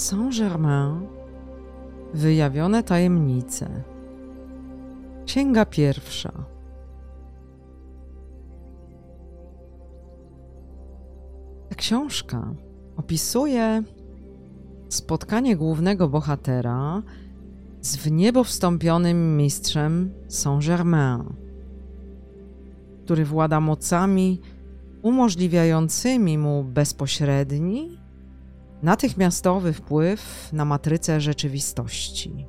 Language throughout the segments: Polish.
Saint-Germain Wyjawione tajemnice. Księga pierwsza. Ta książka opisuje spotkanie głównego bohatera z w niebo wstąpionym mistrzem Saint-Germain, który włada mocami umożliwiającymi mu bezpośredni, natychmiastowy wpływ na matrycę rzeczywistości.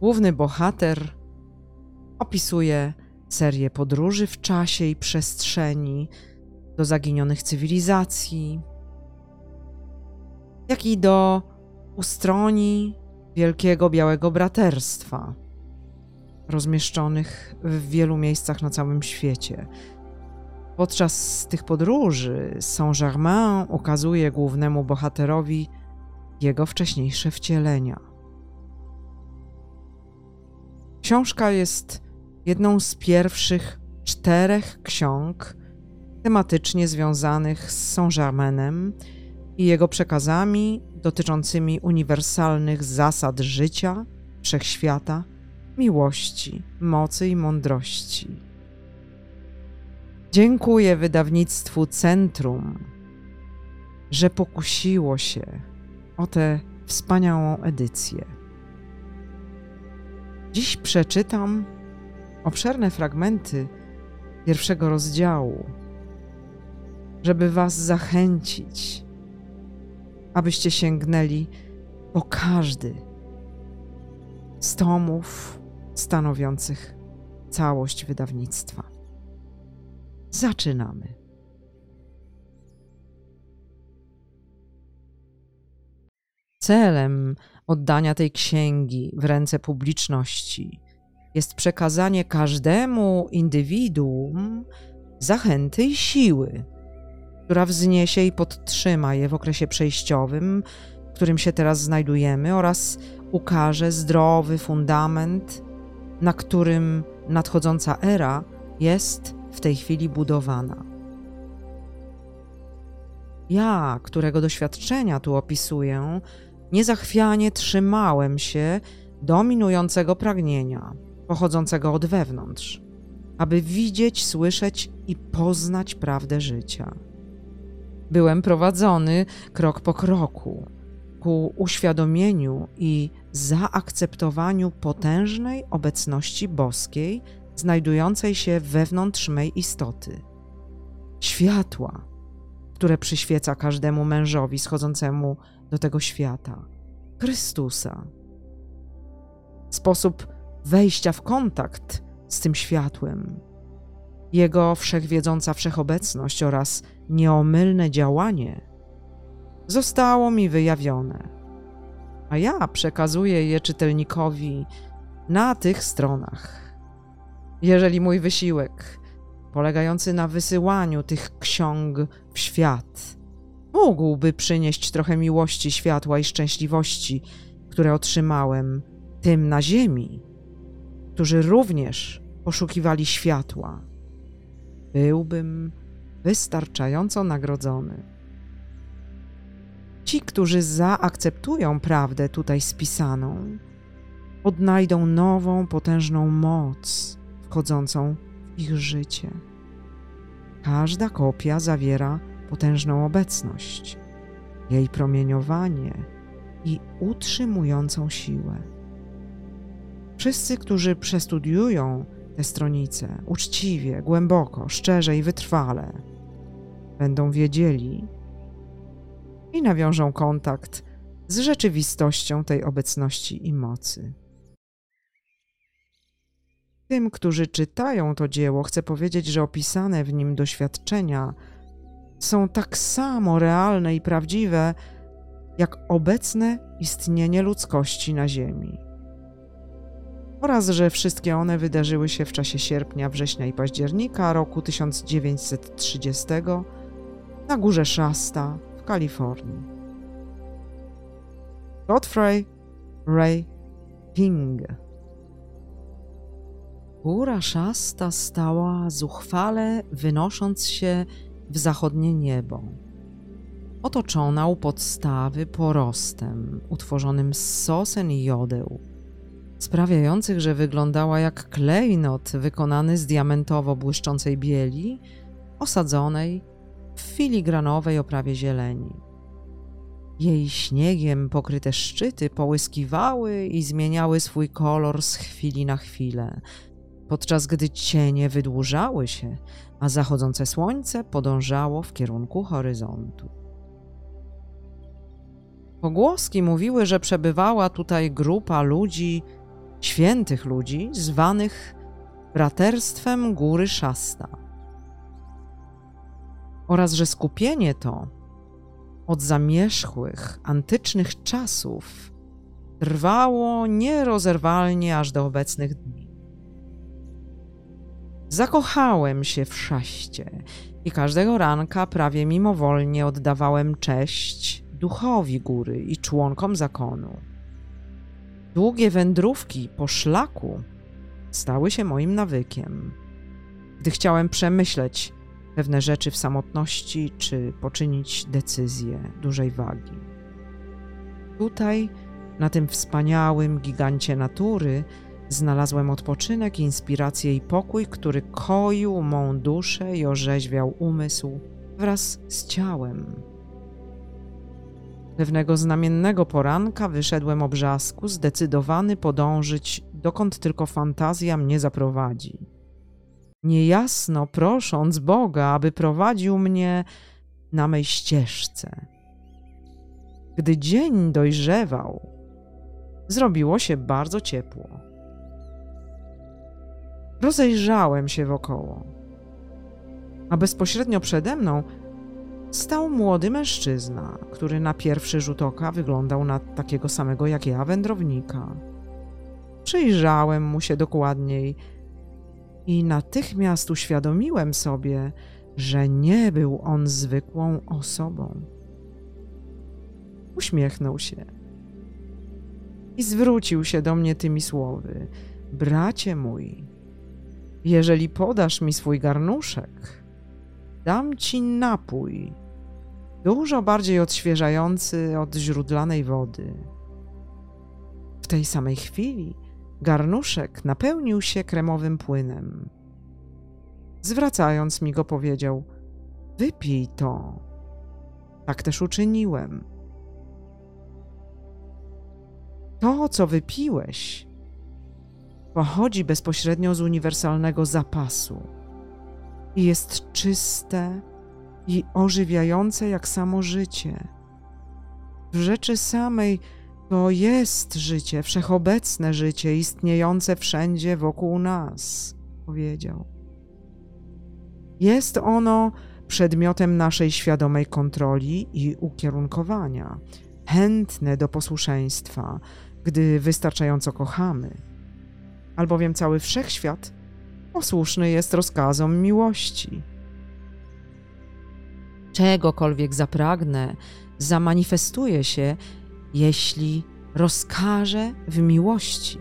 Główny bohater opisuje serię podróży w czasie i przestrzeni do zaginionych cywilizacji, jak i do ustroni Wielkiego Białego Braterstwa, rozmieszczonych w wielu miejscach na całym świecie. Podczas tych podróży Saint-Germain ukazuje głównemu bohaterowi jego wcześniejsze wcielenia. Książka jest jedną z pierwszych czterech ksiąg tematycznie związanych z Saint-Germainem i jego przekazami dotyczącymi uniwersalnych zasad życia, wszechświata, miłości, mocy i mądrości. Dziękuję wydawnictwu Centrum, że pokusiło się o tę wspaniałą edycję. Dziś przeczytam obszerne fragmenty pierwszego rozdziału, żeby Was zachęcić, abyście sięgnęli po każdy z tomów stanowiących całość wydawnictwa. Zaczynamy. Celem oddania tej księgi w ręce publiczności jest przekazanie każdemu indywiduum zachęty i siły, która wzniesie i podtrzyma je w okresie przejściowym, w którym się teraz znajdujemy, oraz ukaże zdrowy fundament, na którym nadchodząca era jest w tej chwili budowana. Ja, którego doświadczenia tu opisuję, niezachwianie trzymałem się dominującego pragnienia, pochodzącego od wewnątrz, aby widzieć, słyszeć i poznać prawdę życia. Byłem prowadzony krok po kroku ku uświadomieniu i zaakceptowaniu potężnej obecności boskiej znajdującej się wewnątrz mej istoty. Światła, które przyświeca każdemu mężowi schodzącemu do tego świata Chrystusa. Sposób wejścia w kontakt z tym światłem, Jego wszechwiedząca wszechobecność oraz nieomylne działanie zostało mi wyjawione, a ja przekazuję je czytelnikowi na tych stronach. Jeżeli mój wysiłek, polegający na wysyłaniu tych ksiąg w świat, mógłby przynieść trochę miłości, światła i szczęśliwości, które otrzymałem tym na ziemi, którzy również poszukiwali światła. Byłbym wystarczająco nagrodzony. Ci, którzy zaakceptują prawdę tutaj spisaną, odnajdą nową, potężną moc wchodzącą w ich życie. Każda kopia zawiera potężną obecność, jej promieniowanie i utrzymującą siłę. Wszyscy, którzy przestudiują tę stronicę uczciwie, głęboko, szczerze i wytrwale, będą wiedzieli i nawiążą kontakt z rzeczywistością tej obecności i mocy. Tym, którzy czytają to dzieło, chcę powiedzieć, że opisane w nim doświadczenia są tak samo realne i prawdziwe, jak obecne istnienie ludzkości na Ziemi. Oraz, że wszystkie one wydarzyły się w czasie sierpnia, września i października roku 1930 na górze Shasta w Kalifornii. Godfrey Ray King Góra Shasta stała zuchwale wynosząc się w zachodnie niebo. otoczona u podstawy porostem utworzonym z sosen i jodeł, sprawiających, że wyglądała jak klejnot wykonany z diamentowo błyszczącej bieli, osadzonej w filigranowej oprawie zieleni. Jej śniegiem pokryte szczyty połyskiwały i zmieniały swój kolor z chwili na chwilę, podczas gdy cienie wydłużały się, a zachodzące słońce podążało w kierunku horyzontu. Pogłoski mówiły, że przebywała tutaj grupa ludzi, świętych ludzi, zwanych braterstwem Góry Szasta. Oraz że skupienie to od zamierzchłych, antycznych czasów trwało nierozerwalnie aż do obecnych dni. Zakochałem się w szaście i każdego ranka prawie mimowolnie oddawałem cześć duchowi góry i członkom zakonu. Długie wędrówki po szlaku stały się moim nawykiem. Gdy chciałem przemyśleć pewne rzeczy w samotności, czy poczynić decyzję dużej wagi. Tutaj, na tym wspaniałym gigancie natury, znalazłem odpoczynek, inspirację i pokój, który koił mą duszę i orzeźwiał umysł wraz z ciałem. Pewnego znamiennego poranka wyszedłem obrzasku, zdecydowany podążyć, dokąd tylko fantazja mnie zaprowadzi niejasno prosząc Boga, aby prowadził mnie na mej ścieżce. Gdy dzień dojrzewał, zrobiło się bardzo ciepło. Rozejrzałem się wokoło, a bezpośrednio przede mną stał młody mężczyzna, który na pierwszy rzut oka wyglądał na takiego samego jak ja wędrownika. Przyjrzałem mu się dokładniej i natychmiast uświadomiłem sobie, że nie był on zwykłą osobą. Uśmiechnął się i zwrócił się do mnie tymi słowy: Bracie mój, jeżeli podasz mi swój garnuszek, dam ci napój, dużo bardziej odświeżający od źródlanej wody. W tej samej chwili Garnuszek napełnił się kremowym płynem. Zwracając mi go, powiedział: Wypij to. Tak też uczyniłem. To, co wypiłeś, pochodzi bezpośrednio z uniwersalnego zapasu i jest czyste i ożywiające jak samo życie. W rzeczy samej to jest życie, wszechobecne życie, istniejące wszędzie wokół nas, powiedział. Jest ono przedmiotem naszej świadomej kontroli i ukierunkowania, chętne do posłuszeństwa, gdy wystarczająco kochamy, albowiem cały wszechświat posłuszny jest rozkazom miłości. Czegokolwiek zapragnę, zamanifestuje się jeśli rozkaże w miłości.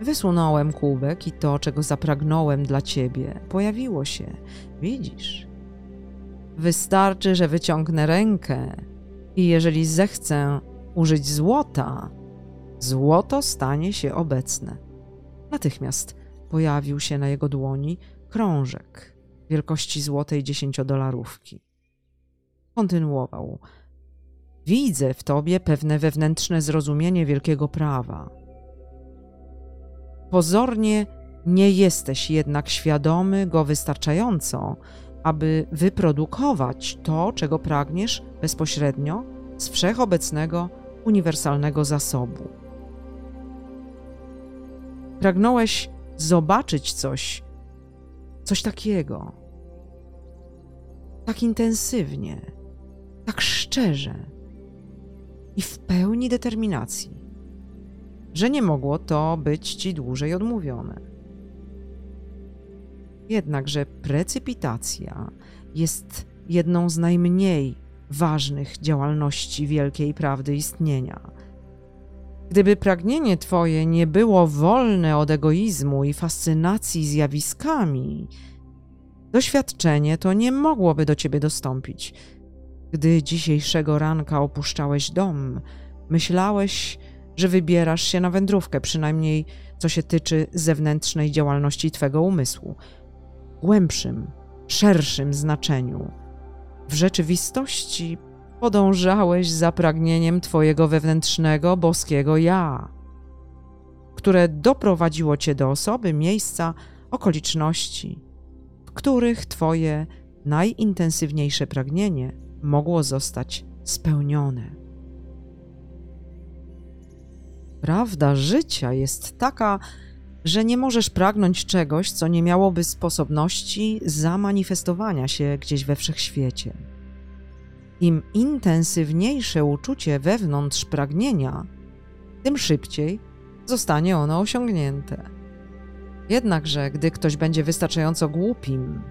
Wysunąłem kubek i to, czego zapragnąłem dla ciebie, pojawiło się. Widzisz? Wystarczy, że wyciągnę rękę i jeżeli zechcę użyć złota, złoto stanie się obecne. Natychmiast pojawił się na jego dłoni krążek wielkości złotej dziesięciodolarówki. Kontynuował. Widzę w tobie pewne wewnętrzne zrozumienie wielkiego prawa. Pozornie nie jesteś jednak świadomy go wystarczająco, aby wyprodukować to, czego pragniesz bezpośrednio z wszechobecnego, uniwersalnego zasobu. Pragnąłeś zobaczyć coś, coś takiego, tak intensywnie, tak szczerze i w pełni determinacji, że nie mogło to być ci dłużej odmówione. Jednakże precypitacja jest jedną z najmniej ważnych działalności wielkiej prawdy istnienia. Gdyby pragnienie Twoje nie było wolne od egoizmu i fascynacji zjawiskami, doświadczenie to nie mogłoby do ciebie dostąpić. Gdy dzisiejszego ranka opuszczałeś dom, myślałeś, że wybierasz się na wędrówkę, przynajmniej co się tyczy zewnętrznej działalności twego umysłu. W głębszym, szerszym znaczeniu. W rzeczywistości podążałeś za pragnieniem twojego wewnętrznego, boskiego ja, które doprowadziło cię do osoby, miejsca, okoliczności, w których twoje najintensywniejsze pragnienie mogło zostać spełnione. Prawda życia jest taka, że nie możesz pragnąć czegoś, co nie miałoby sposobności zamanifestowania się gdzieś we wszechświecie. Im intensywniejsze uczucie wewnątrz pragnienia, tym szybciej zostanie ono osiągnięte. Jednakże, gdy ktoś będzie wystarczająco głupim,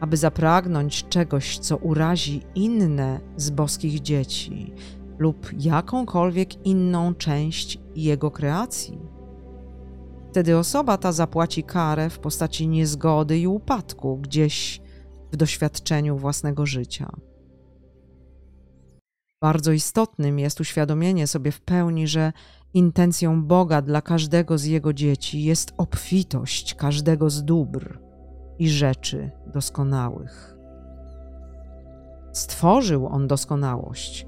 aby zapragnąć czegoś, co urazi inne z boskich dzieci lub jakąkolwiek inną część jego kreacji, wtedy osoba ta zapłaci karę w postaci niezgody i upadku gdzieś w doświadczeniu własnego życia. Bardzo istotnym jest uświadomienie sobie w pełni, że intencją Boga dla każdego z Jego dzieci jest obfitość każdego z dóbr i rzeczy doskonałych. Stworzył On doskonałość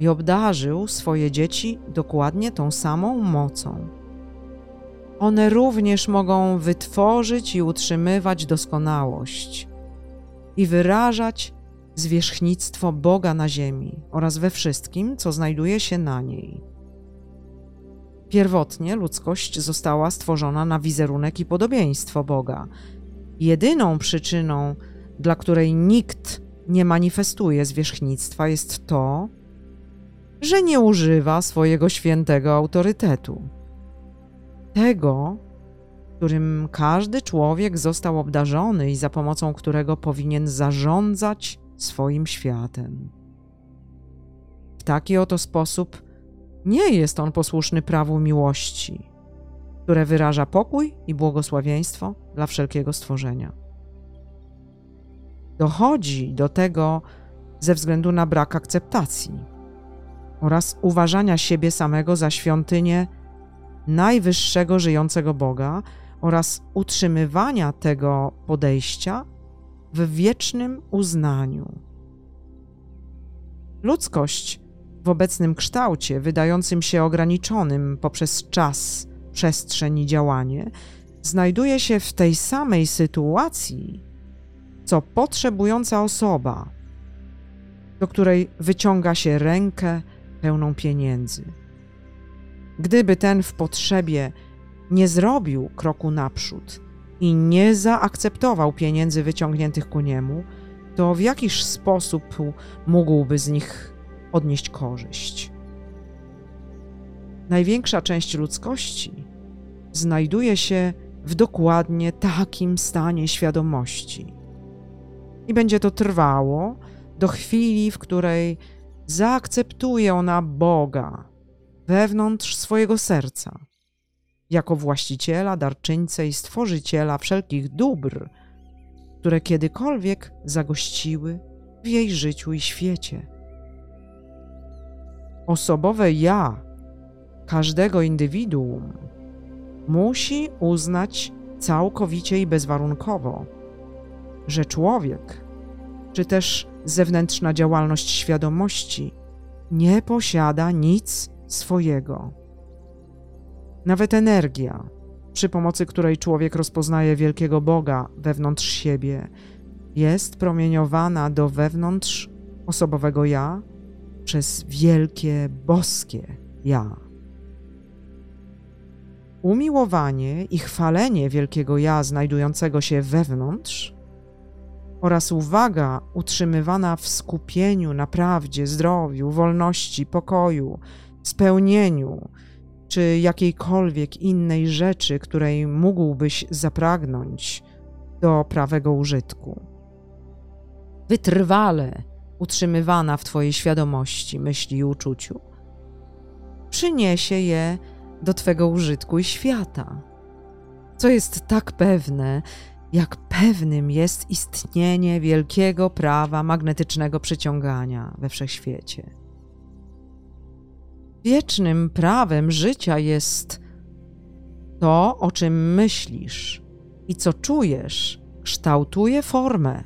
i obdarzył swoje dzieci dokładnie tą samą mocą. One również mogą wytworzyć i utrzymywać doskonałość i wyrażać zwierzchnictwo Boga na ziemi oraz we wszystkim, co znajduje się na niej. Pierwotnie ludzkość została stworzona na wizerunek i podobieństwo Boga. Jedyną przyczyną, dla której nikt nie manifestuje zwierzchnictwa, jest to, że nie używa swojego świętego autorytetu. Tego, którym każdy człowiek został obdarzony i za pomocą którego powinien zarządzać swoim światem. W taki oto sposób nie jest on posłuszny prawu miłości, które wyraża pokój i błogosławieństwo dla wszelkiego stworzenia. Dochodzi do tego ze względu na brak akceptacji oraz uważania siebie samego za świątynię najwyższego żyjącego Boga oraz utrzymywania tego podejścia w wiecznym uznaniu. Ludzkość w obecnym kształcie, wydającym się ograniczonym poprzez czas, przestrzeń i działanie, znajduje się w tej samej sytuacji, co potrzebująca osoba, do której wyciąga się rękę pełną pieniędzy. Gdyby ten w potrzebie nie zrobił kroku naprzód i nie zaakceptował pieniędzy wyciągniętych ku niemu, to w jakiż sposób mógłby z nich odnieść korzyść? Największa część ludzkości znajduje się w dokładnie takim stanie świadomości. I będzie to trwało do chwili, w której zaakceptuje ona Boga wewnątrz swojego serca, jako właściciela, darczyńcę i stworzyciela wszelkich dóbr, które kiedykolwiek zagościły w jej życiu i świecie. Osobowe ja każdego indywiduum musi uznać całkowicie i bezwarunkowo, że człowiek, czy też zewnętrzna działalność świadomości nie posiada nic swojego. Nawet energia, przy pomocy której człowiek rozpoznaje wielkiego Boga wewnątrz siebie, jest promieniowana do wewnątrz osobowego ja przez wielkie boskie ja. Umiłowanie i chwalenie wielkiego ja znajdującego się wewnątrz oraz uwaga utrzymywana w skupieniu na prawdzie, zdrowiu, wolności, pokoju, spełnieniu czy jakiejkolwiek innej rzeczy, której mógłbyś zapragnąć do prawego użytku. Wytrwale utrzymywana w Twojej świadomości, myśli i uczuciu, przyniesie je do Twego użytku i świata. Co jest tak pewne, jak pewnym jest istnienie wielkiego prawa magnetycznego przyciągania we wszechświecie. Wiecznym prawem życia jest to, o czym myślisz i co czujesz, kształtuje formę.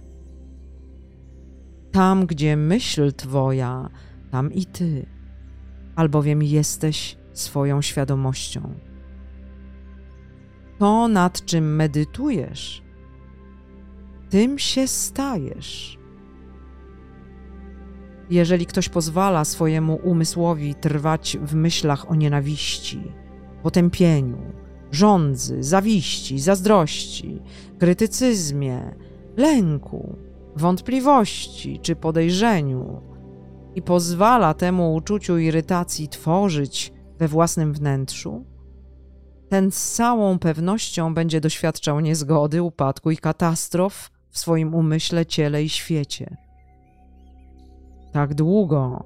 Tam, gdzie myśl Twoja, tam i Ty, albowiem jesteś swoją świadomością. To, nad czym medytujesz, tym się stajesz. Jeżeli ktoś pozwala swojemu umysłowi trwać w myślach o nienawiści, potępieniu, żądzy, zawiści, zazdrości, krytycyzmie, lęku, wątpliwości czy podejrzeniu i pozwala temu uczuciu irytacji tworzyć we własnym wnętrzu, ten z całą pewnością będzie doświadczał niezgody, upadku i katastrof w swoim umyśle, ciele i świecie. Tak długo,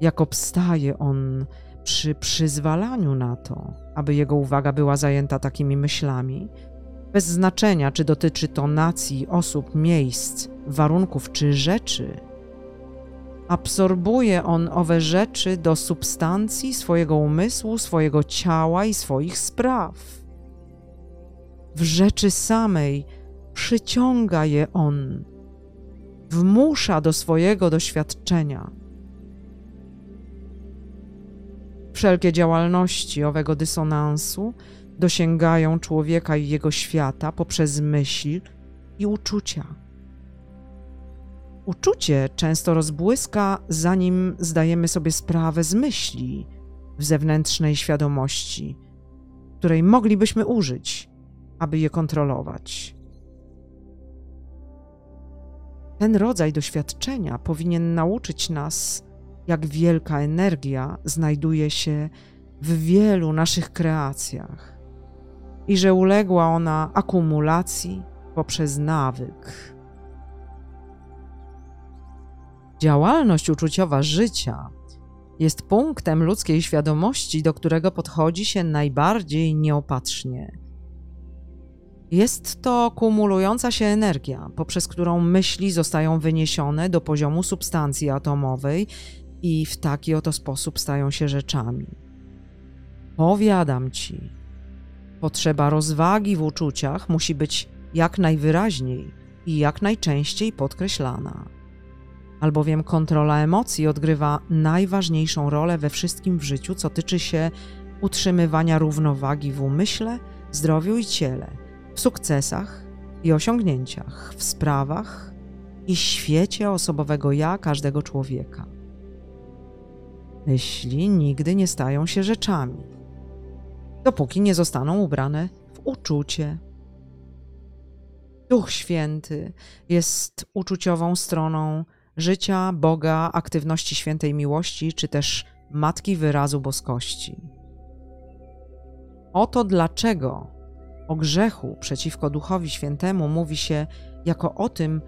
jak obstaje on przy przyzwalaniu na to, aby jego uwaga była zajęta takimi myślami, bez znaczenia, czy dotyczy to nacji, osób, miejsc, warunków czy rzeczy, absorbuje on owe rzeczy do substancji swojego umysłu, swojego ciała i swoich spraw. W rzeczy samej przyciąga je on, wmusza do swojego doświadczenia. Wszelkie działalności owego dysonansu dosięgają człowieka i jego świata poprzez myśl i uczucia. Uczucie często rozbłyska, zanim zdajemy sobie sprawę z myśli w zewnętrznej świadomości, której moglibyśmy użyć, aby je kontrolować. Ten rodzaj doświadczenia powinien nauczyć nas, jak wielka energia znajduje się w wielu naszych kreacjach i że uległa ona akumulacji poprzez nawyk. Działalność uczuciowa życia jest punktem ludzkiej świadomości, do którego podchodzi się najbardziej nieopatrznie. Jest to kumulująca się energia, poprzez którą myśli zostają wyniesione do poziomu substancji atomowej i w taki oto sposób stają się rzeczami. Powiadam ci, potrzeba rozwagi w uczuciach musi być jak najwyraźniej i jak najczęściej podkreślana albowiem kontrola emocji odgrywa najważniejszą rolę we wszystkim w życiu, co tyczy się utrzymywania równowagi w umyśle, zdrowiu i ciele, w sukcesach i osiągnięciach, w sprawach i świecie osobowego ja każdego człowieka. Myśli nigdy nie stają się rzeczami, dopóki nie zostaną ubrane w uczucie. Duch Święty jest uczuciową stroną życia, Boga, aktywności świętej miłości, czy też Matki wyrazu boskości. Oto dlaczego o grzechu przeciwko Duchowi Świętemu mówi się jako o tym,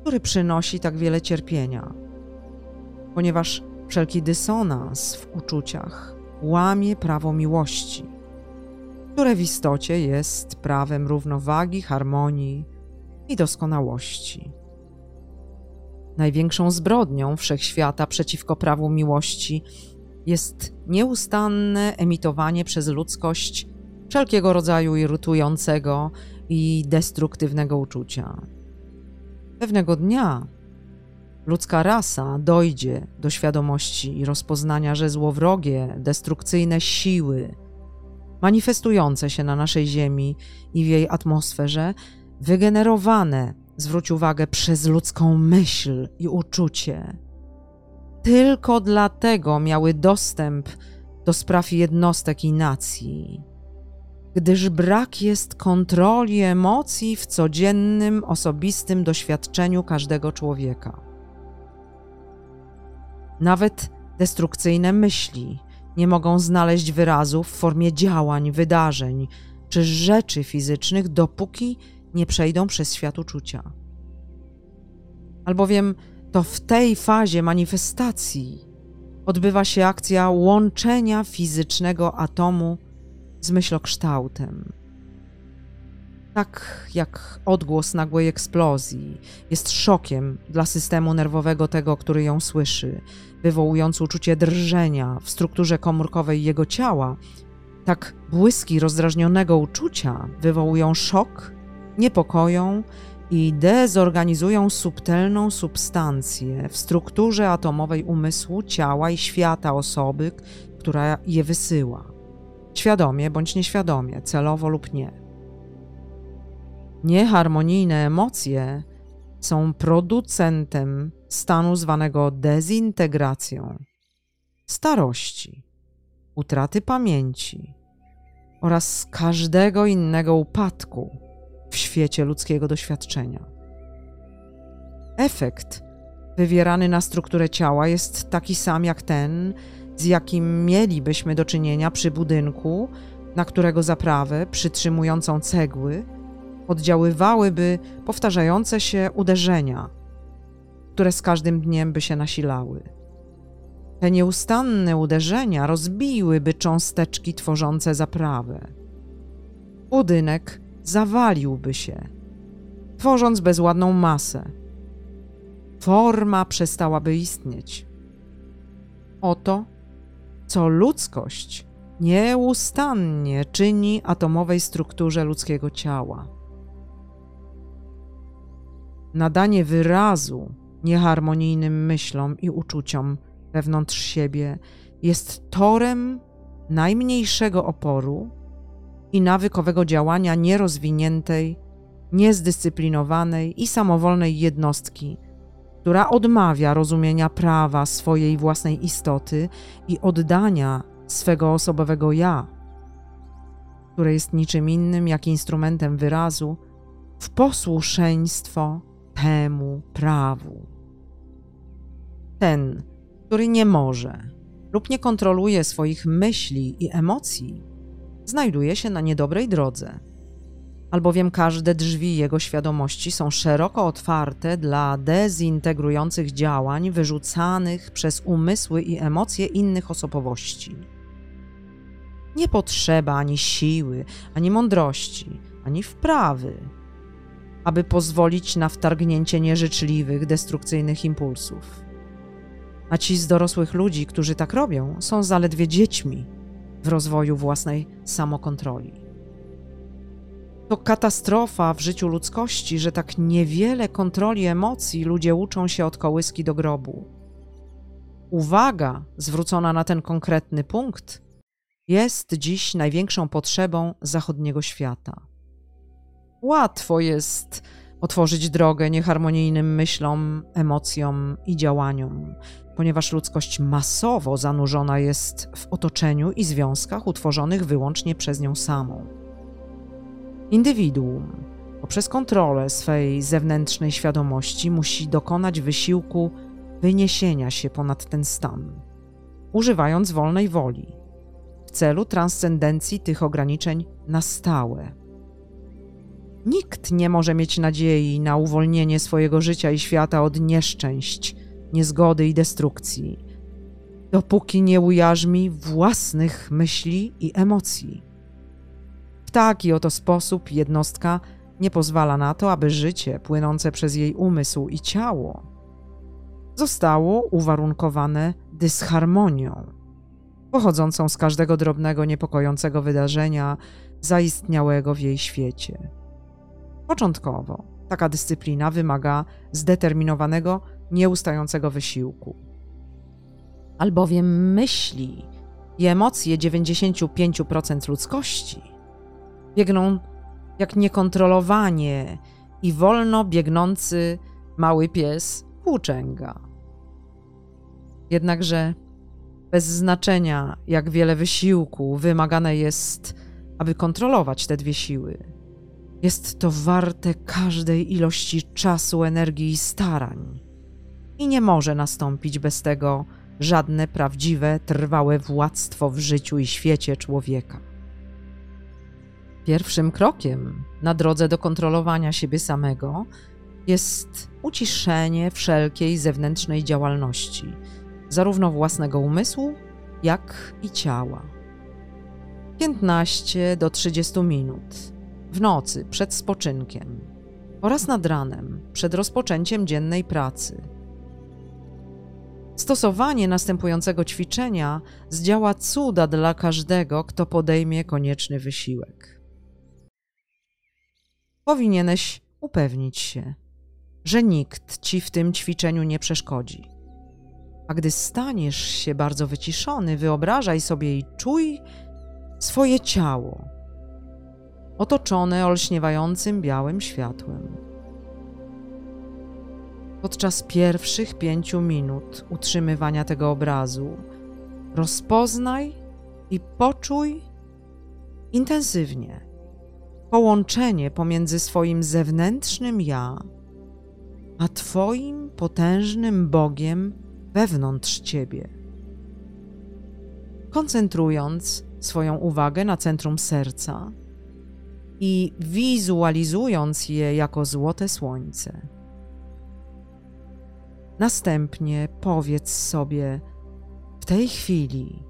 który przynosi tak wiele cierpienia, ponieważ wszelki dysonans w uczuciach łamie prawo miłości, które w istocie jest prawem równowagi, harmonii i doskonałości. Największą zbrodnią wszechświata przeciwko prawu miłości jest nieustanne emitowanie przez ludzkość wszelkiego rodzaju irytującego i destruktywnego uczucia. Pewnego dnia ludzka rasa dojdzie do świadomości i rozpoznania, że złowrogie, destrukcyjne siły manifestujące się na naszej Ziemi i w jej atmosferze, wygenerowane zwróć uwagę, przez ludzką myśl i uczucie. Tylko dlatego miały dostęp do spraw jednostek i nacji, gdyż brak jest kontroli emocji w codziennym, osobistym doświadczeniu każdego człowieka. Nawet destrukcyjne myśli nie mogą znaleźć wyrazu w formie działań, wydarzeń czy rzeczy fizycznych, dopóki nie przejdą przez świat uczucia. Albowiem to w tej fazie manifestacji odbywa się akcja łączenia fizycznego atomu z myślokształtem. tak jak odgłos nagłej eksplozji, jest szokiem dla systemu nerwowego tego, który ją słyszy, wywołując uczucie drżenia w strukturze komórkowej jego ciała, tak błyski rozdrażnionego uczucia wywołują szok, niepokoją i dezorganizują subtelną substancję w strukturze atomowej umysłu, ciała i świata osoby, która je wysyła. Świadomie bądź nieświadomie, celowo lub nie. Nieharmonijne emocje są producentem stanu zwanego dezintegracją, starości, utraty pamięci oraz każdego innego upadku w świecie ludzkiego doświadczenia. Efekt wywierany na strukturę ciała jest taki sam jak ten, z jakim mielibyśmy do czynienia przy budynku, na którego zaprawę, przytrzymującą cegły, oddziaływałyby powtarzające się uderzenia, które z każdym dniem by się nasilały. Te nieustanne uderzenia rozbiłyby cząsteczki tworzące zaprawę. Budynek zawaliłby się, tworząc bezładną masę. Forma przestałaby istnieć. Oto, co ludzkość nieustannie czyni atomowej strukturze ludzkiego ciała. Nadanie wyrazu nieharmonijnym myślom i uczuciom wewnątrz siebie jest torem najmniejszego oporu i nawykowego działania nierozwiniętej, niezdyscyplinowanej i samowolnej jednostki, która odmawia rozumienia prawa swojej własnej istoty i oddania swego osobowego ja, które jest niczym innym jak instrumentem wyrazu, w posłuszeństwo temu prawu. Ten, który nie może lub nie kontroluje swoich myśli i emocji, znajduje się na niedobrej drodze, albowiem każde drzwi jego świadomości są szeroko otwarte dla dezintegrujących działań wyrzucanych przez umysły i emocje innych osobowości. Nie potrzeba ani siły, ani mądrości, ani wprawy, aby pozwolić na wtargnięcie nieżyczliwych, destrukcyjnych impulsów. A ci z dorosłych ludzi, którzy tak robią, są zaledwie dziećmi w rozwoju własnej samokontroli. To katastrofa w życiu ludzkości, że tak niewiele kontroli emocji ludzie uczą się od kołyski do grobu. Uwaga zwrócona na ten konkretny punkt jest dziś największą potrzebą zachodniego świata. Łatwo jest otworzyć drogę nieharmonijnym myślom, emocjom i działaniom, ponieważ ludzkość masowo zanurzona jest w otoczeniu i związkach utworzonych wyłącznie przez nią samą. Indywiduum poprzez kontrolę swej zewnętrznej świadomości musi dokonać wysiłku wyniesienia się ponad ten stan, używając wolnej woli, w celu transcendencji tych ograniczeń na stałe. Nikt nie może mieć nadziei na uwolnienie swojego życia i świata od nieszczęść, niezgody i destrukcji, dopóki nie ujarzmi własnych myśli i emocji. Taki oto sposób jednostka nie pozwala na to, aby życie płynące przez jej umysł i ciało zostało uwarunkowane dysharmonią, pochodzącą z każdego drobnego, niepokojącego wydarzenia zaistniałego w jej świecie. Początkowo taka dyscyplina wymaga zdeterminowanego nieustającego wysiłku. Albowiem myśli i emocje 95% ludzkości biegną jak niekontrolowanie i wolno biegnący mały pies włóczęga. Jednakże bez znaczenia, jak wiele wysiłku wymagane jest, aby kontrolować te dwie siły, jest to warte każdej ilości czasu, energii i starań i nie może nastąpić bez tego żadne prawdziwe, trwałe władztwo w życiu i świecie człowieka. Pierwszym krokiem na drodze do kontrolowania siebie samego jest uciszenie wszelkiej zewnętrznej działalności, zarówno własnego umysłu, jak i ciała. 15 do 30 minut w nocy przed spoczynkiem oraz nad ranem przed rozpoczęciem dziennej pracy. Stosowanie następującego ćwiczenia zdziała cuda dla każdego, kto podejmie konieczny wysiłek. Powinieneś upewnić się, że nikt ci w tym ćwiczeniu nie przeszkodzi. A gdy staniesz się bardzo wyciszony, wyobrażaj sobie i czuj swoje ciało, otoczone olśniewającym białym światłem. Podczas pierwszych pięciu minut utrzymywania tego obrazu rozpoznaj i poczuj intensywnie połączenie pomiędzy swoim zewnętrznym ja a Twoim potężnym Bogiem wewnątrz Ciebie. Koncentrując swoją uwagę na centrum serca i wizualizując je jako złote słońce. Następnie powiedz sobie: W tej chwili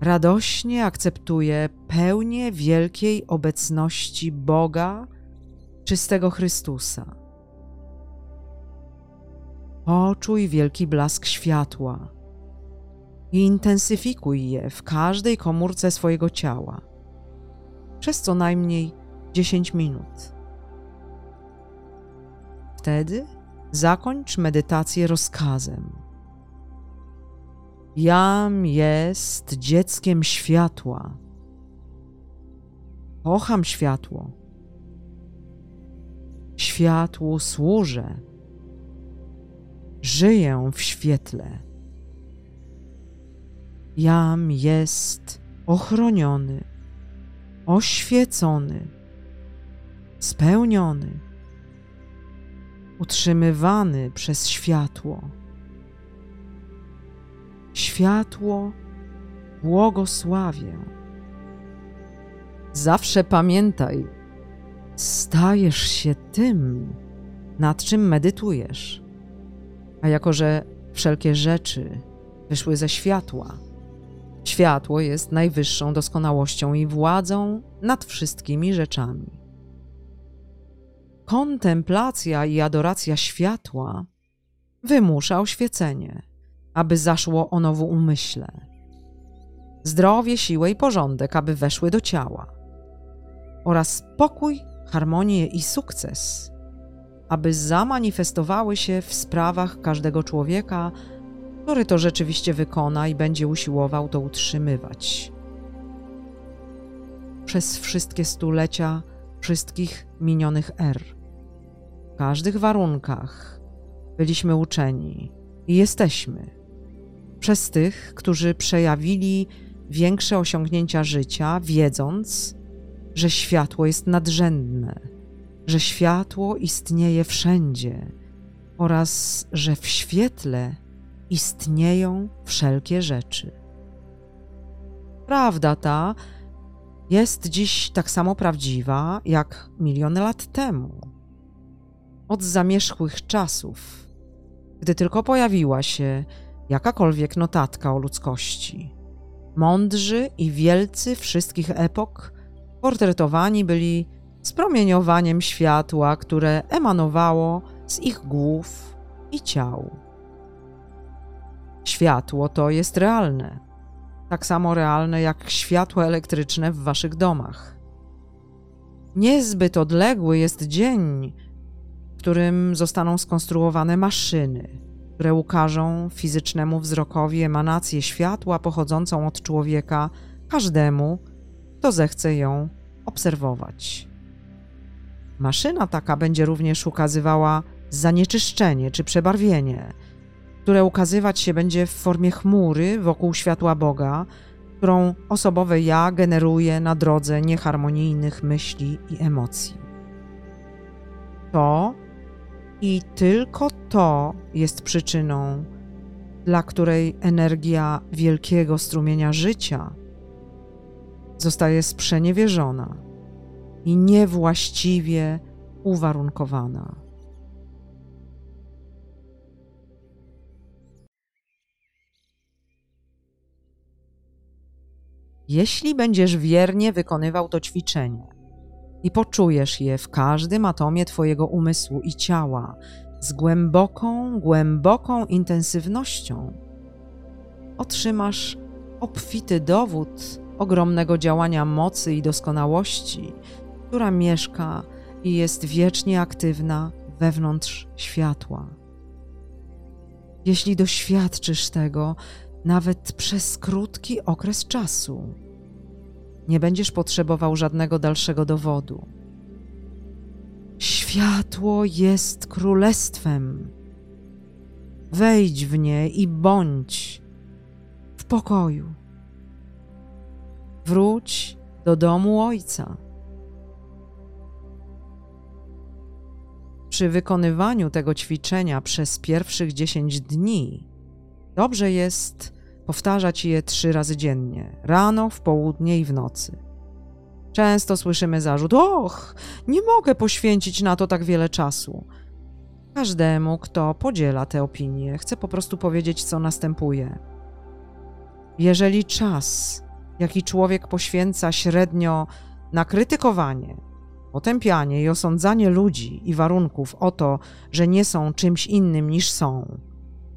radośnie akceptuję pełnię wielkiej obecności Boga, czystego Chrystusa. Poczuj wielki blask światła i intensyfikuj je w każdej komórce swojego ciała przez co najmniej 10 minut. Wtedy zakończ medytację rozkazem. Jam jest dzieckiem światła. Kocham światło. Światłu służę. Żyję w świetle. Jam jest ochroniony, oświecony, spełniony utrzymywany przez światło. Światło błogosławię. Zawsze pamiętaj, stajesz się tym, nad czym medytujesz. A jako, że wszelkie rzeczy wyszły ze światła, światło jest najwyższą doskonałością i władzą nad wszystkimi rzeczami kontemplacja i adoracja światła wymusza oświecenie, aby zaszło ono w umyśle. Zdrowie, siłę i porządek, aby weszły do ciała. Oraz pokój, harmonię i sukces, aby zamanifestowały się w sprawach każdego człowieka, który to rzeczywiście wykona i będzie usiłował to utrzymywać. Przez wszystkie stulecia wszystkich minionych er w każdych warunkach byliśmy uczeni i jesteśmy przez tych, którzy przejawili większe osiągnięcia życia, wiedząc, że światło jest nadrzędne, że światło istnieje wszędzie oraz że w świetle istnieją wszelkie rzeczy. Prawda ta jest dziś tak samo prawdziwa jak miliony lat temu od zamierzchłych czasów, gdy tylko pojawiła się jakakolwiek notatka o ludzkości. Mądrzy i wielcy wszystkich epok portretowani byli spromieniowaniem światła, które emanowało z ich głów i ciał. Światło to jest realne, tak samo realne jak światło elektryczne w waszych domach. Niezbyt odległy jest dzień, którym zostaną skonstruowane maszyny, które ukażą fizycznemu wzrokowi emanację światła pochodzącą od człowieka każdemu, kto zechce ją obserwować. Maszyna taka będzie również ukazywała zanieczyszczenie czy przebarwienie, które ukazywać się będzie w formie chmury wokół światła Boga, którą osobowe ja generuje na drodze nieharmonijnych myśli i emocji. To i tylko to jest przyczyną, dla której energia wielkiego strumienia życia zostaje sprzeniewierzona i niewłaściwie uwarunkowana. Jeśli będziesz wiernie wykonywał to ćwiczenie i poczujesz je w każdym atomie Twojego umysłu i ciała z głęboką, głęboką intensywnością, otrzymasz obfity dowód ogromnego działania mocy i doskonałości, która mieszka i jest wiecznie aktywna wewnątrz światła. Jeśli doświadczysz tego nawet przez krótki okres czasu, nie będziesz potrzebował żadnego dalszego dowodu. Światło jest królestwem. Wejdź w nie i bądź w pokoju. Wróć do domu Ojca. Przy wykonywaniu tego ćwiczenia przez pierwszych 10 dni dobrze jest powtarzać je trzy razy dziennie rano, w południe i w nocy. Często słyszymy zarzut: Och, nie mogę poświęcić na to tak wiele czasu. Każdemu, kto podziela te opinie, chcę po prostu powiedzieć, co następuje. Jeżeli czas, jaki człowiek poświęca średnio na krytykowanie, potępianie i osądzanie ludzi i warunków o to, że nie są czymś innym niż są,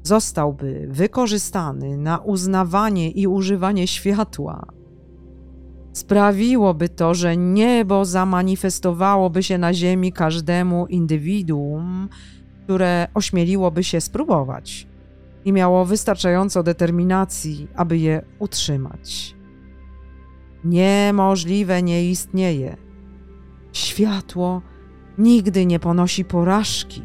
zostałby wykorzystany na uznawanie i używanie światła, sprawiłoby to, że niebo zamanifestowałoby się na ziemi każdemu indywiduum, które ośmieliłoby się spróbować i miało wystarczająco determinacji, aby je utrzymać. Niemożliwe nie istnieje. Światło nigdy nie ponosi porażki.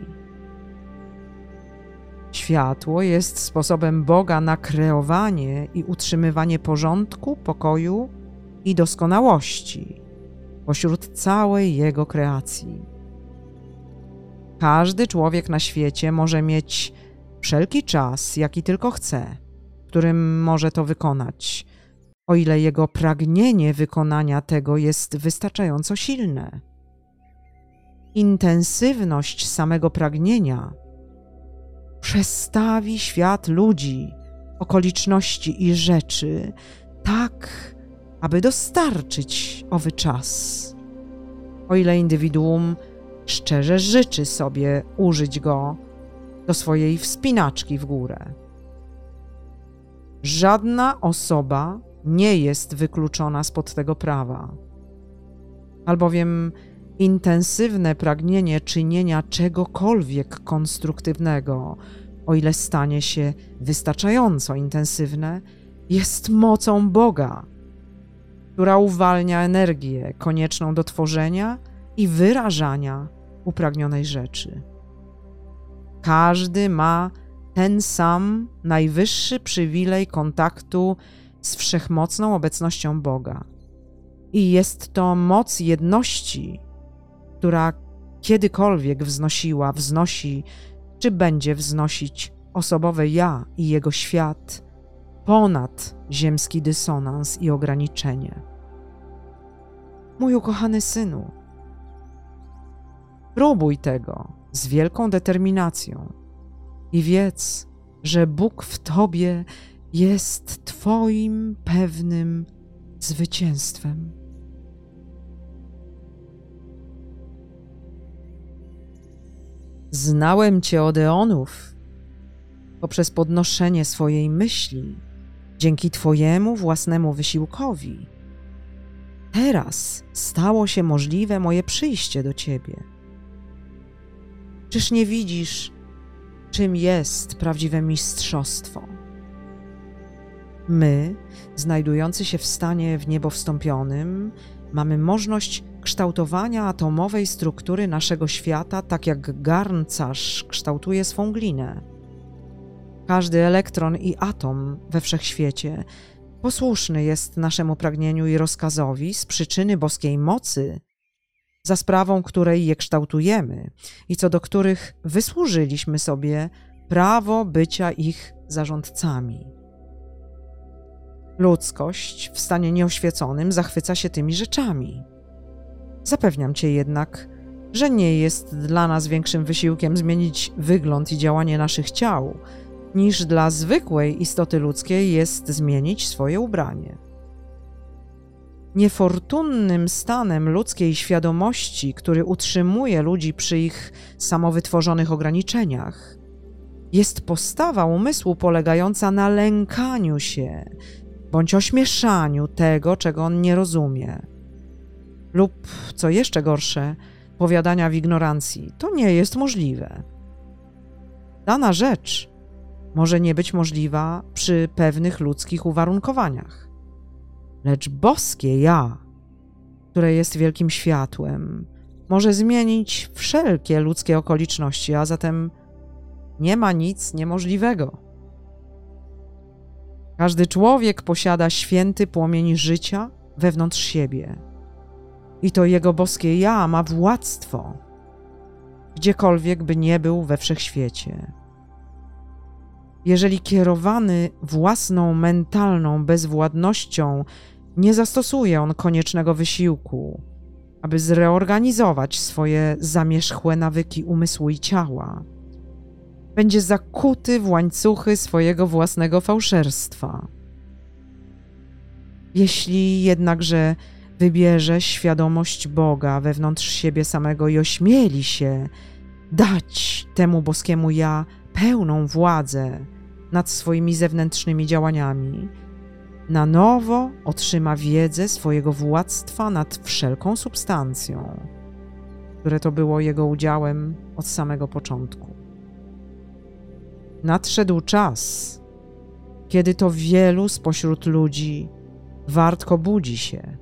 Światło jest sposobem Boga na kreowanie i utrzymywanie porządku, pokoju i doskonałości pośród całej Jego kreacji. Każdy człowiek na świecie może mieć wszelki czas, jaki tylko chce, którym może to wykonać, o ile jego pragnienie wykonania tego jest wystarczająco silne. Intensywność samego pragnienia przestawi świat ludzi, okoliczności i rzeczy tak, aby dostarczyć owy czas. O ile indywiduum szczerze życzy sobie użyć go do swojej wspinaczki w górę. Żadna osoba nie jest wykluczona spod tego prawa, albowiem intensywne pragnienie czynienia czegokolwiek konstruktywnego, o ile stanie się wystarczająco intensywne, jest mocą Boga, która uwalnia energię konieczną do tworzenia i wyrażania upragnionej rzeczy. Każdy ma ten sam najwyższy przywilej kontaktu z wszechmocną obecnością Boga. I jest to moc jedności, która kiedykolwiek wznosiła, wznosi, czy będzie wznosić osobowe ja i jego świat ponad ziemski dysonans i ograniczenie. Mój ukochany synu, próbuj tego z wielką determinacją i wiedz, że Bóg w Tobie jest Twoim pewnym zwycięstwem. Znałem Cię od eonów poprzez podnoszenie swojej myśli, dzięki Twojemu własnemu wysiłkowi. Teraz stało się możliwe moje przyjście do Ciebie. Czyż nie widzisz, czym jest prawdziwe mistrzostwo? My, znajdujący się w stanie w niebo wstąpionym, mamy możliwość kształtowania atomowej struktury naszego świata, tak jak garncarz kształtuje swą glinę. Każdy elektron i atom we wszechświecie posłuszny jest naszemu pragnieniu i rozkazowi z przyczyny boskiej mocy, za sprawą której je kształtujemy i co do których wysłużyliśmy sobie prawo bycia ich zarządcami. Ludzkość w stanie nieoświeconym zachwyca się tymi rzeczami. Zapewniam cię jednak, że nie jest dla nas większym wysiłkiem zmienić wygląd i działanie naszych ciał, niż dla zwykłej istoty ludzkiej jest zmienić swoje ubranie. Niefortunnym stanem ludzkiej świadomości, który utrzymuje ludzi przy ich samowytworzonych ograniczeniach, jest postawa umysłu polegająca na lękaniu się bądź ośmieszaniu tego, czego on nie rozumie. Lub, co jeszcze gorsze, powiadania w ignorancji. To nie jest możliwe. Dana rzecz może nie być możliwa przy pewnych ludzkich uwarunkowaniach. Lecz boskie ja, które jest wielkim światłem, może zmienić wszelkie ludzkie okoliczności, a zatem nie ma nic niemożliwego. Każdy człowiek posiada święty płomień życia wewnątrz siebie. I to jego boskie ja ma władztwo, gdziekolwiek by nie był we wszechświecie. Jeżeli kierowany własną mentalną bezwładnością, nie zastosuje on koniecznego wysiłku, aby zreorganizować swoje zamierzchłe nawyki umysłu i ciała, będzie zakuty w łańcuchy swojego własnego fałszerstwa. Jeśli jednakże wybierze świadomość Boga wewnątrz siebie samego i ośmieli się dać temu boskiemu ja pełną władzę nad swoimi zewnętrznymi działaniami, na nowo otrzyma wiedzę swojego władztwa nad wszelką substancją, które to było jego udziałem od samego początku. Nadszedł czas, kiedy to wielu spośród ludzi wartko budzi się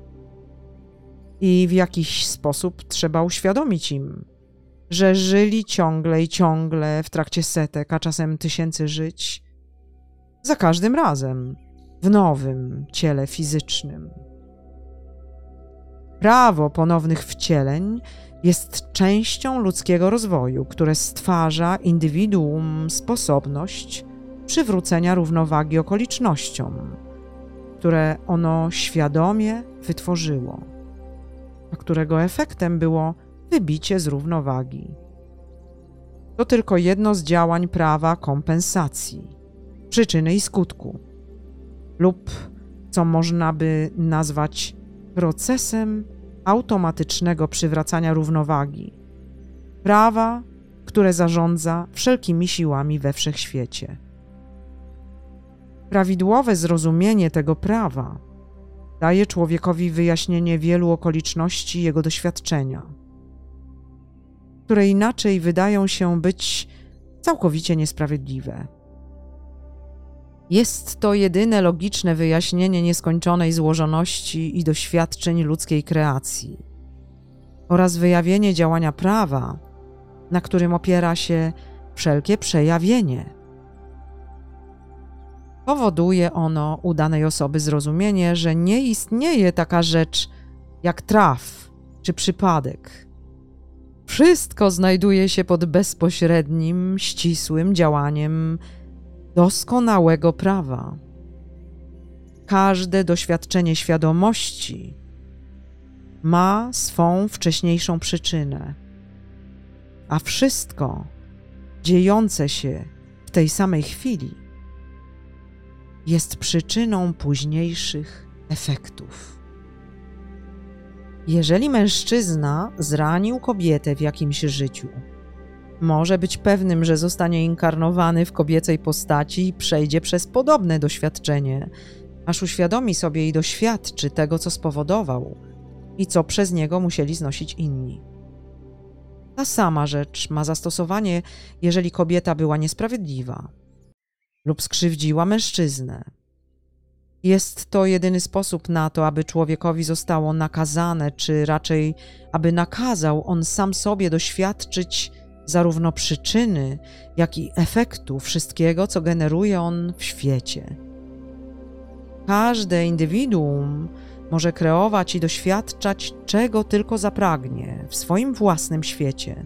i w jakiś sposób trzeba uświadomić im, że żyli ciągle i ciągle w trakcie setek, a czasem tysięcy żyć, za każdym razem w nowym ciele fizycznym. Prawo ponownych wcieleń jest częścią ludzkiego rozwoju, które stwarza indywiduum sposobność przywrócenia równowagi okolicznościom, które ono świadomie wytworzyło, a którego efektem było wybicie z równowagi. To tylko jedno z działań prawa kompensacji, przyczyny i skutku, lub co można by nazwać procesem automatycznego przywracania równowagi, prawa, które zarządza wszelkimi siłami we wszechświecie. Prawidłowe zrozumienie tego prawa daje człowiekowi wyjaśnienie wielu okoliczności jego doświadczenia, które inaczej wydają się być całkowicie niesprawiedliwe. Jest to jedyne logiczne wyjaśnienie nieskończonej złożoności i doświadczeń ludzkiej kreacji oraz wyjawienie działania prawa, na którym opiera się wszelkie przejawienie. Powoduje ono u danej osoby zrozumienie, że nie istnieje taka rzecz jak traf czy przypadek. Wszystko znajduje się pod bezpośrednim, ścisłym działaniem doskonałego prawa. Każde doświadczenie świadomości ma swą wcześniejszą przyczynę, a wszystko dziejące się w tej samej chwili jest przyczyną późniejszych efektów. Jeżeli mężczyzna zranił kobietę w jakimś życiu, może być pewnym, że zostanie inkarnowany w kobiecej postaci i przejdzie przez podobne doświadczenie, aż uświadomi sobie i doświadczy tego, co spowodował i co przez niego musieli znosić inni. Ta sama rzecz ma zastosowanie, jeżeli kobieta była niesprawiedliwa lub skrzywdziła mężczyznę. Jest to jedyny sposób na to, aby człowiekowi zostało nakazane, czy raczej aby nakazał on sam sobie doświadczyć zarówno przyczyny, jak i efektu wszystkiego, co generuje on w świecie. Każde indywiduum może kreować i doświadczać czego tylko zapragnie w swoim własnym świecie.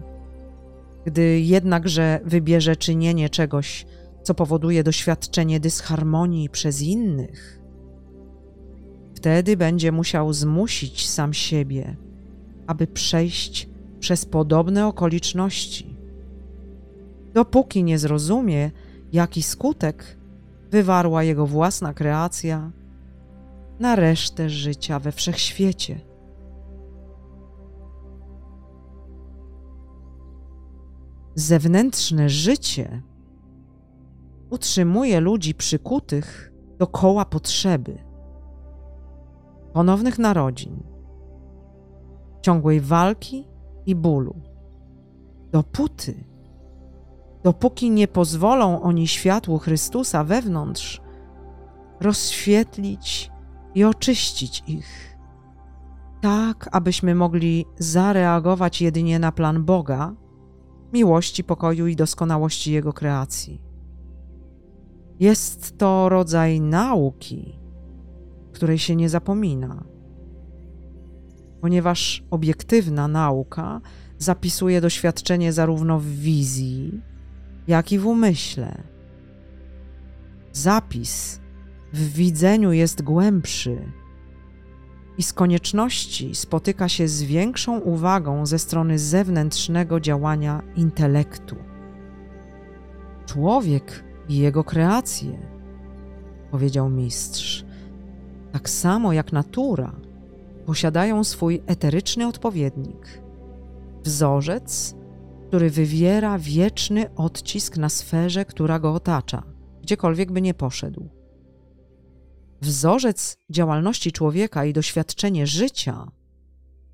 Gdy jednakże wybierze czynienie czegoś, co powoduje doświadczenie dysharmonii przez innych, wtedy będzie musiał zmusić sam siebie, aby przejść przez podobne okoliczności, dopóki nie zrozumie, jaki skutek wywarła jego własna kreacja na resztę życia we wszechświecie. Zewnętrzne życie utrzymuje ludzi przykutych do koła potrzeby, ponownych narodzin, ciągłej walki i bólu. Dopóty, dopóki nie pozwolą oni światłu Chrystusa wewnątrz rozświetlić i oczyścić ich, tak abyśmy mogli zareagować jedynie na plan Boga, miłości, pokoju i doskonałości Jego kreacji. Jest to rodzaj nauki, której się nie zapomina, ponieważ obiektywna nauka zapisuje doświadczenie zarówno w wizji, jak i w umyśle. Zapis w widzeniu jest głębszy i z konieczności spotyka się z większą uwagą ze strony zewnętrznego działania intelektu. Człowiek i jego kreacje, powiedział mistrz, tak samo jak natura, posiadają swój eteryczny odpowiednik wzorzec, który wywiera wieczny odcisk na sferze, która go otacza, gdziekolwiek by nie poszedł. Wzorzec działalności człowieka i doświadczenie życia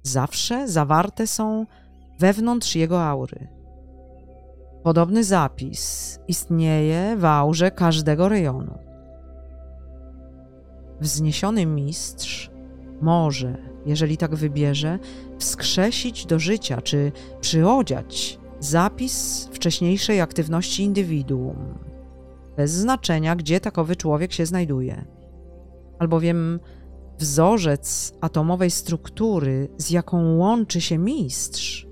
zawsze zawarte są wewnątrz jego aury. Podobny zapis istnieje w aurze każdego rejonu. Wzniesiony mistrz może, jeżeli tak wybierze, wskrzesić do życia czy przyodziać zapis wcześniejszej aktywności indywiduum, bez znaczenia, gdzie takowy człowiek się znajduje. Albowiem wzorzec atomowej struktury, z jaką łączy się mistrz,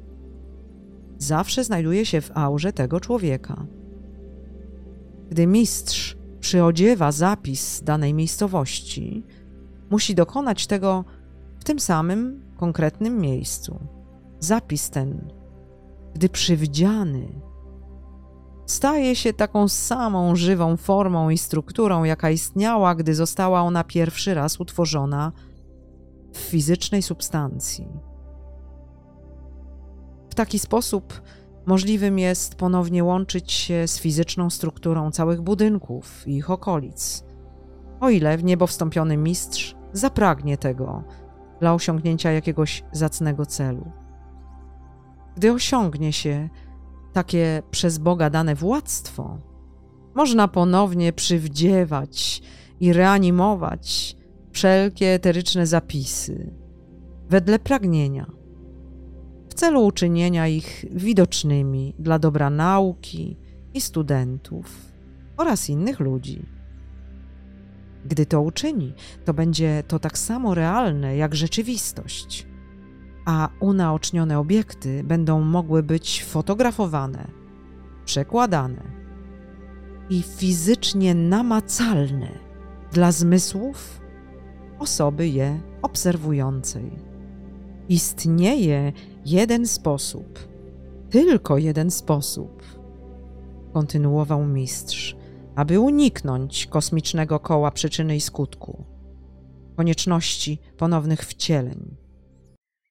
zawsze znajduje się w aurze tego człowieka. Gdy mistrz przyodziewa zapis danej miejscowości, musi dokonać tego w tym samym konkretnym miejscu. Zapis ten, gdy przywdziany, staje się taką samą żywą formą i strukturą, jaka istniała, gdy została ona pierwszy raz utworzona w fizycznej substancji. W taki sposób możliwym jest ponownie łączyć się z fizyczną strukturą całych budynków i ich okolic, o ile w niebo wstąpiony mistrz zapragnie tego dla osiągnięcia jakiegoś zacnego celu. Gdy osiągnie się takie przez Boga dane władztwo, można ponownie przywdziewać i reanimować wszelkie eteryczne zapisy wedle pragnienia, w celu uczynienia ich widocznymi dla dobra nauki i studentów oraz innych ludzi. Gdy to uczyni, to będzie to tak samo realne jak rzeczywistość, a unaocznione obiekty będą mogły być fotografowane, przekładane i fizycznie namacalne dla zmysłów osoby je obserwującej. Istnieje jeden sposób, tylko jeden sposób, kontynuował mistrz aby uniknąć kosmicznego koła przyczyny i skutku, konieczności ponownych wcieleń.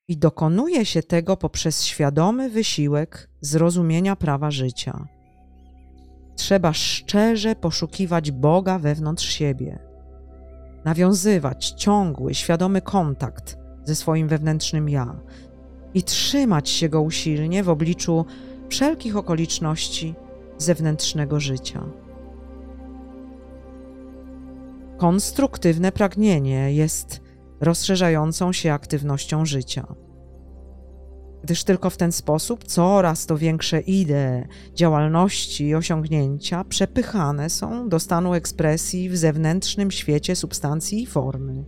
I dokonuje się tego poprzez świadomy wysiłek zrozumienia prawa życia. Trzeba szczerze poszukiwać Boga wewnątrz siebie, nawiązywać ciągły, świadomy kontakt ze swoim wewnętrznym ja i trzymać się go usilnie w obliczu wszelkich okoliczności zewnętrznego życia. Konstruktywne pragnienie jest rozszerzającą się aktywnością życia. Gdyż tylko w ten sposób coraz to większe idee, działalności i osiągnięcia przepychane są do stanu ekspresji w zewnętrznym świecie substancji i formy.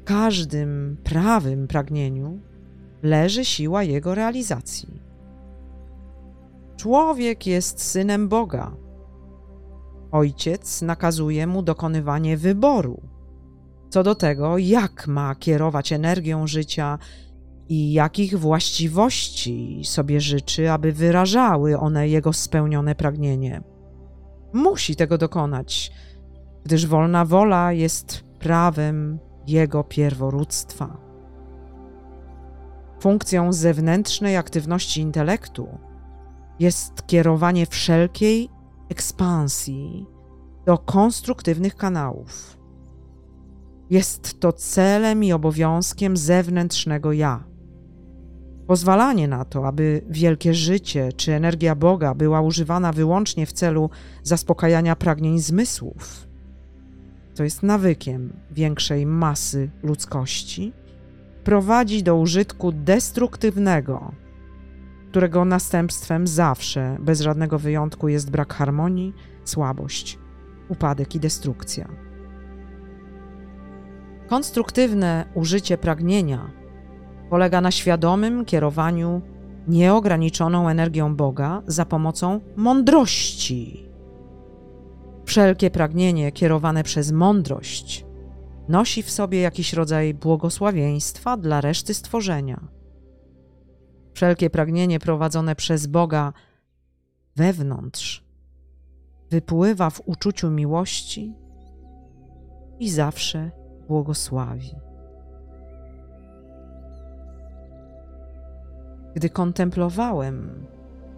W każdym prawym pragnieniu leży siła jego realizacji. Człowiek jest synem Boga Ojciec nakazuje mu dokonywanie wyboru co do tego, jak ma kierować energią życia i jakich właściwości sobie życzy, aby wyrażały one jego spełnione pragnienie. Musi tego dokonać, gdyż wolna wola jest prawem jego pierworództwa. Funkcją zewnętrznej aktywności intelektu jest kierowanie wszelkiej ekspansji do konstruktywnych kanałów. Jest to celem i obowiązkiem zewnętrznego ja. Pozwalanie na to, aby wielkie życie czy energia Boga była używana wyłącznie w celu zaspokajania pragnień zmysłów, to jest nawykiem większej masy ludzkości, prowadzi do użytku destruktywnego, którego następstwem zawsze, bez żadnego wyjątku, jest brak harmonii, słabość, upadek i destrukcja. Konstruktywne użycie pragnienia polega na świadomym kierowaniu nieograniczoną energią Boga za pomocą mądrości. Wszelkie pragnienie kierowane przez mądrość nosi w sobie jakiś rodzaj błogosławieństwa dla reszty stworzenia. Wszelkie pragnienie prowadzone przez Boga wewnątrz wypływa w uczuciu miłości i zawsze błogosławi. Gdy kontemplowałem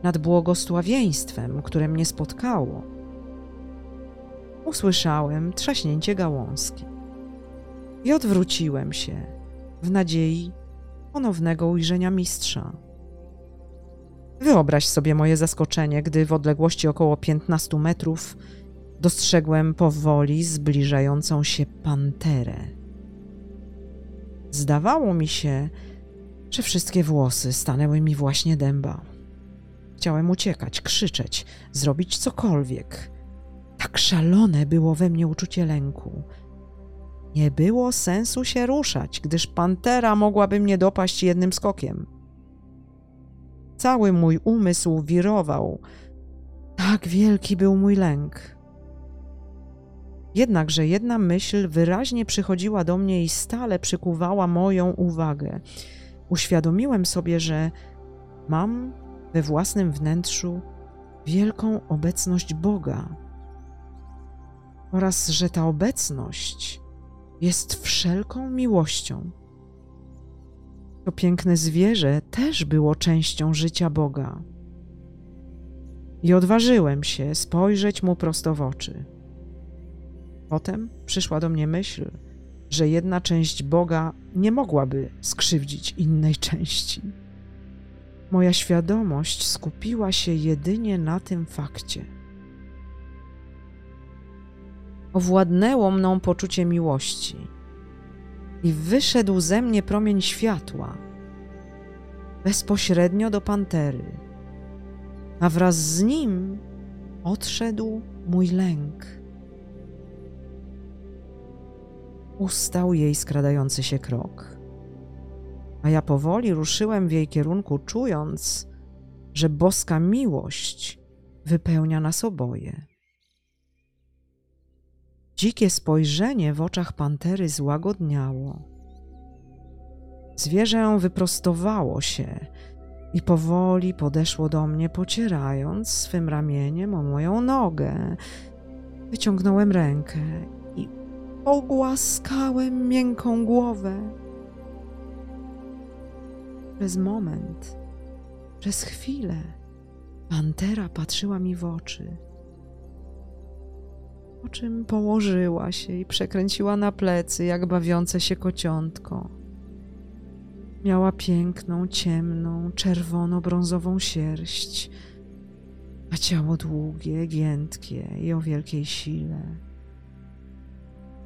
nad błogosławieństwem, które mnie spotkało, usłyszałem trzaśnięcie gałązki i odwróciłem się w nadziei ponownego ujrzenia mistrza. Wyobraź sobie moje zaskoczenie, gdy w odległości około 15 metrów dostrzegłem powoli zbliżającą się panterę. Zdawało mi się, że wszystkie włosy stanęły mi właśnie dęba. Chciałem uciekać, krzyczeć, zrobić cokolwiek. Tak szalone było we mnie uczucie lęku. Nie było sensu się ruszać, gdyż pantera mogłaby mnie dopaść jednym skokiem. Cały mój umysł wirował. Tak wielki był mój lęk. Jednakże jedna myśl wyraźnie przychodziła do mnie i stale przykuwała moją uwagę. Uświadomiłem sobie, że mam we własnym wnętrzu wielką obecność Boga oraz że ta obecność jest wszelką miłością. To piękne zwierzę też było częścią życia Boga. I odważyłem się spojrzeć mu prosto w oczy. Potem przyszła do mnie myśl, że jedna część Boga nie mogłaby skrzywdzić innej części. Moja świadomość skupiła się jedynie na tym fakcie. Owładnęło mną poczucie miłości i wyszedł ze mnie promień światła bezpośrednio do pantery, a wraz z nim odszedł mój lęk. Ustał jej skradający się krok, a ja powoli ruszyłem w jej kierunku, czując, że boska miłość wypełnia nas oboje. Dzikie spojrzenie w oczach pantery złagodniało. Zwierzę wyprostowało się i powoli podeszło do mnie, pocierając swym ramieniem o moją nogę. Wyciągnąłem rękę i pogłaskałem miękką głowę. Przez moment, przez chwilę, pantera patrzyła mi w oczy po czym położyła się i przekręciła na plecy, jak bawiące się kociątko. Miała piękną, ciemną, czerwono-brązową sierść, a ciało długie, giętkie i o wielkiej sile.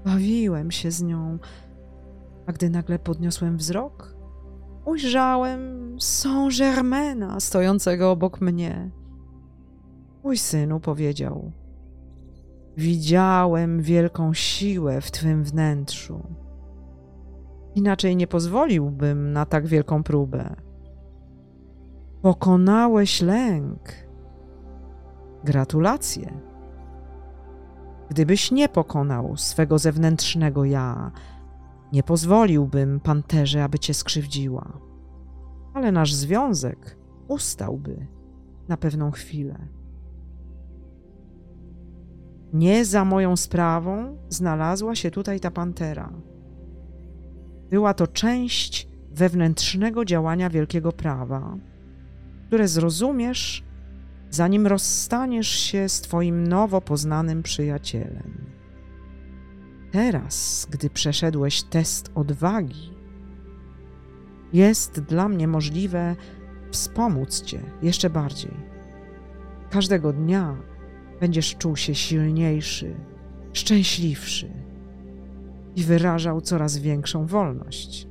Bawiłem się z nią, a gdy nagle podniosłem wzrok, ujrzałem Saint-Germaina stojącego obok mnie. Mój synu powiedział: Widziałem wielką siłę w Twym wnętrzu. Inaczej nie pozwoliłbym na tak wielką próbę. Pokonałeś lęk. Gratulacje. Gdybyś nie pokonał swego zewnętrznego ja, nie pozwoliłbym panterze, aby cię skrzywdziła. Ale nasz związek ustałby na pewną chwilę. Nie za moją sprawą znalazła się tutaj ta pantera. Była to część wewnętrznego działania wielkiego prawa, które zrozumiesz, zanim rozstaniesz się z Twoim nowo poznanym przyjacielem. Teraz, gdy przeszedłeś test odwagi, jest dla mnie możliwe wspomóc Cię jeszcze bardziej. Każdego dnia będziesz czuł się silniejszy, szczęśliwszy i wyrażał coraz większą wolność.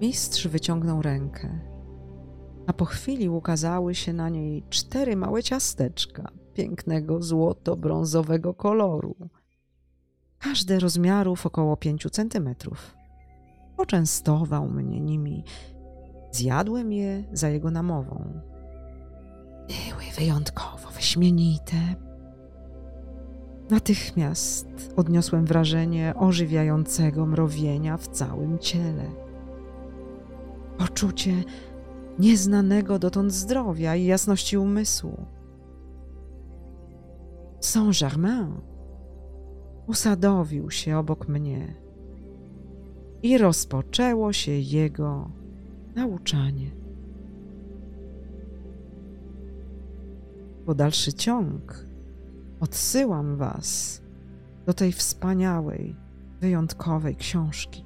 Mistrz wyciągnął rękę, a po chwili ukazały się na niej cztery małe ciasteczka pięknego złoto-brązowego koloru, każde rozmiarów około pięciu centymetrów. Poczęstował mnie nimi. Zjadłem je za jego namową. Były wyjątkowo wyśmienite. Natychmiast odniosłem wrażenie ożywiającego mrowienia w całym ciele. Poczucie nieznanego dotąd zdrowia i jasności umysłu. Saint-Germain usadowił się obok mnie i rozpoczęło się jego nauczanie. Po dalszy ciąg odsyłam Was do tej wspaniałej, wyjątkowej książki.